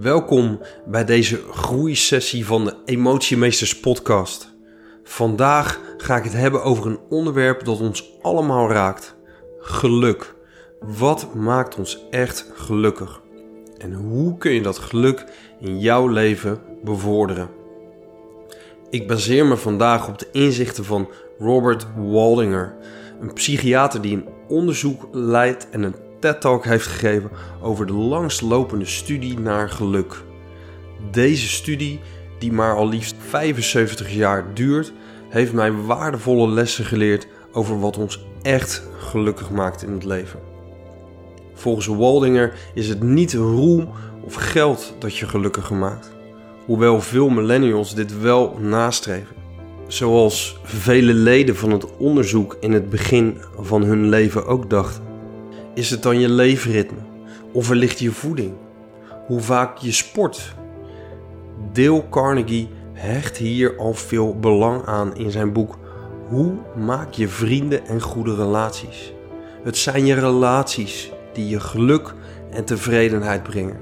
Welkom bij deze groeisessie van de Emotiemeesters podcast. Vandaag ga ik het hebben over een onderwerp dat ons allemaal raakt. Geluk. Wat maakt ons echt gelukkig? En hoe kun je dat geluk in jouw leven bevorderen? Ik baseer me vandaag op de inzichten van Robert Waldinger, een psychiater die een onderzoek leidt en een Heeft gegeven over de langstlopende studie naar geluk. Deze studie, die maar al liefst 75 jaar duurt, heeft mij waardevolle lessen geleerd over wat ons echt gelukkig maakt in het leven. Volgens Waldinger is het niet roem of geld dat je gelukkiger maakt, hoewel veel millennials dit wel nastreven. Zoals vele leden van het onderzoek in het begin van hun leven ook dachten. Is het dan je leefritme? Of wellicht je voeding? Hoe vaak je sport? Dale Carnegie hecht hier al veel belang aan in zijn boek Hoe maak je vrienden en goede relaties? Het zijn je relaties die je geluk en tevredenheid brengen.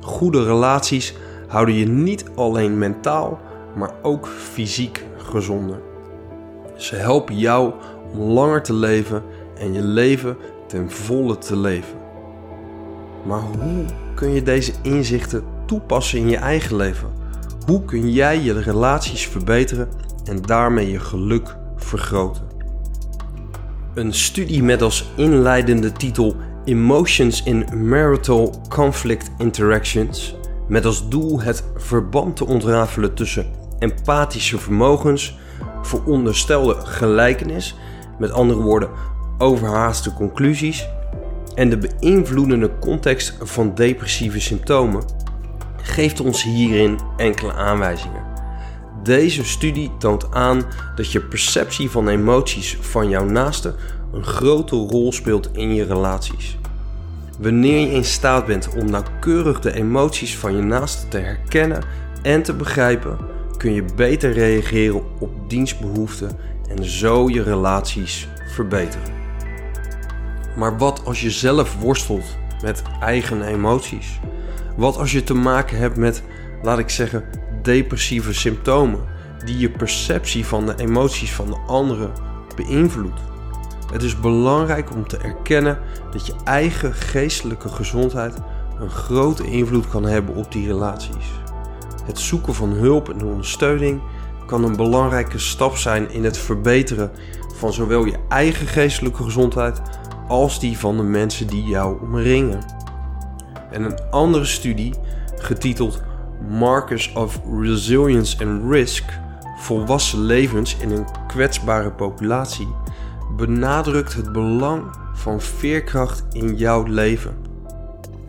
Goede relaties houden je niet alleen mentaal, maar ook fysiek gezonder. Ze helpen jou om langer te leven en je leven ten volle te leven. Maar hoe kun je deze inzichten toepassen in je eigen leven? Hoe kun jij je relaties verbeteren en daarmee je geluk vergroten? Een studie met als inleidende titel Emotions in Marital Conflict Interactions, met als doel het verband te ontrafelen tussen empathische vermogens, veronderstelde gelijkenis, met andere woorden overhaaste conclusies en de beïnvloedende context van depressieve symptomen geeft ons hierin enkele aanwijzingen. Deze studie toont aan dat je perceptie van emoties van jouw naaste een grote rol speelt in je relaties. Wanneer je in staat bent om nauwkeurig de emoties van je naaste te herkennen en te begrijpen, kun je beter reageren op dienstbehoeften en zo je relaties verbeteren. Maar wat als je zelf worstelt met eigen emoties? Wat als je te maken hebt met, laat ik zeggen, depressieve symptomen die je perceptie van de emoties van de anderen beïnvloedt? Het is belangrijk om te erkennen dat je eigen geestelijke gezondheid een grote invloed kan hebben op die relaties. Het zoeken van hulp en ondersteuning kan een belangrijke stap zijn in het verbeteren van zowel je eigen geestelijke gezondheid als die van de mensen die jou omringen. En een andere studie, getiteld Markers of Resilience and Risk, volwassen levens in een kwetsbare populatie, benadrukt het belang van veerkracht in jouw leven.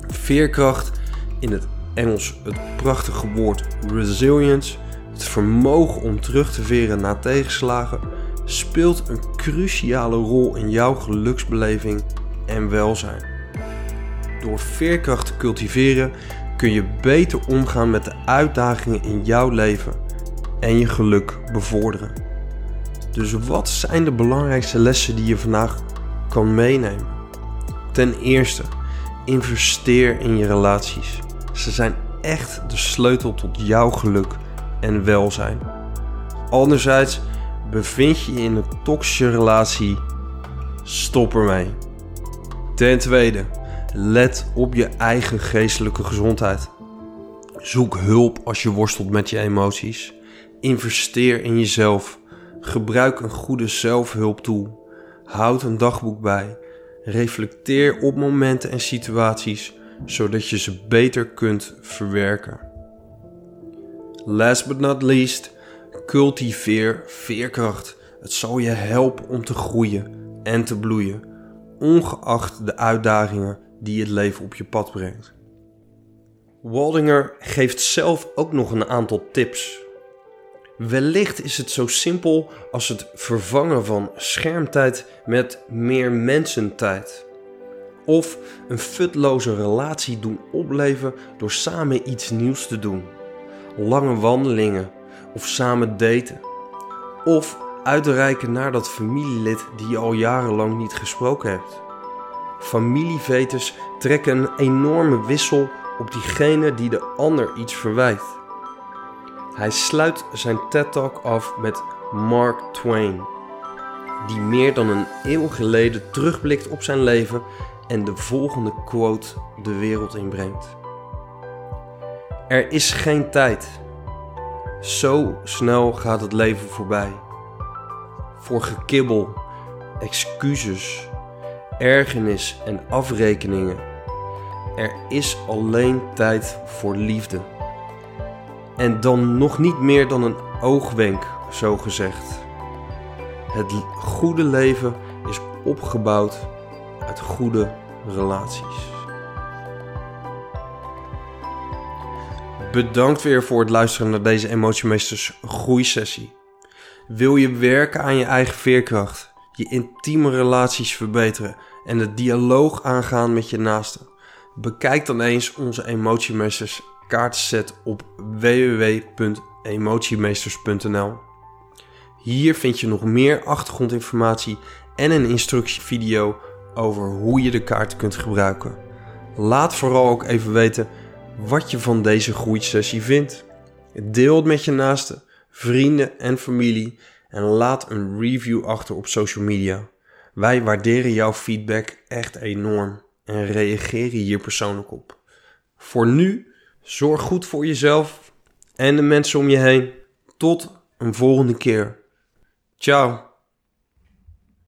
Veerkracht in het Engels het prachtige woord resilience, het vermogen om terug te veren na tegenslagen, speelt een cruciale rol in jouw geluksbeleving en welzijn. Door veerkracht te cultiveren kun je beter omgaan met de uitdagingen in jouw leven en je geluk bevorderen. Dus wat zijn de belangrijkste lessen die je vandaag kan meenemen? Ten eerste, investeer in je relaties. Ze zijn echt de sleutel tot jouw geluk en welzijn. Anderzijds, bevind je je in een toxische relatie, stop ermee. Ten tweede, let op je eigen geestelijke gezondheid. Zoek hulp als je worstelt met je emoties. Investeer in jezelf. Gebruik een goede zelfhulptool. Houd een dagboek bij. Reflecteer op momenten en situaties zodat je ze beter kunt verwerken. Last but not least, Cultiveer veerkracht. Het zal je helpen om te groeien en te bloeien, ongeacht de uitdagingen die het leven op je pad brengt. Waldinger geeft zelf ook nog een aantal tips. Wellicht is het zo simpel als het vervangen van schermtijd met meer mensentijd. Of een futloze relatie doen opleven door samen iets nieuws te doen. Lange wandelingen of samen daten. Of uitreiken naar dat familielid die je al jarenlang niet gesproken hebt. Familieveters trekken een enorme wissel op diegene die de ander iets verwijt. Hij sluit zijn TED-talk af met Mark Twain, die meer dan een eeuw geleden terugblikt op zijn leven en de volgende quote de wereld inbrengt. Er is geen tijd. Zo snel gaat het leven voorbij. Voor gekibbel, excuses, ergernis en afrekeningen. Er is alleen tijd voor liefde. En dan nog niet meer dan een oogwenk, zo gezegd. Het goede leven is opgebouwd uit goede relaties. Bedankt weer voor het luisteren naar deze Emotiemeesters groeisessie. Wil je werken aan je eigen veerkracht, je intieme relaties verbeteren en de dialoog aangaan met je naasten? Bekijk dan eens onze Emotiemeesters kaartset op www.emotiemeesters.nl. Hier vind je nog meer achtergrondinformatie en een instructievideo over hoe je de kaart kunt gebruiken. Laat vooral ook even weten wat je van deze groeisessie vindt. Deel het met je naasten, vrienden en familie en laat een review achter op social media. Wij waarderen jouw feedback echt enorm en reageren hier persoonlijk op. Voor nu, zorg goed voor jezelf en de mensen om je heen. Tot een volgende keer. Ciao.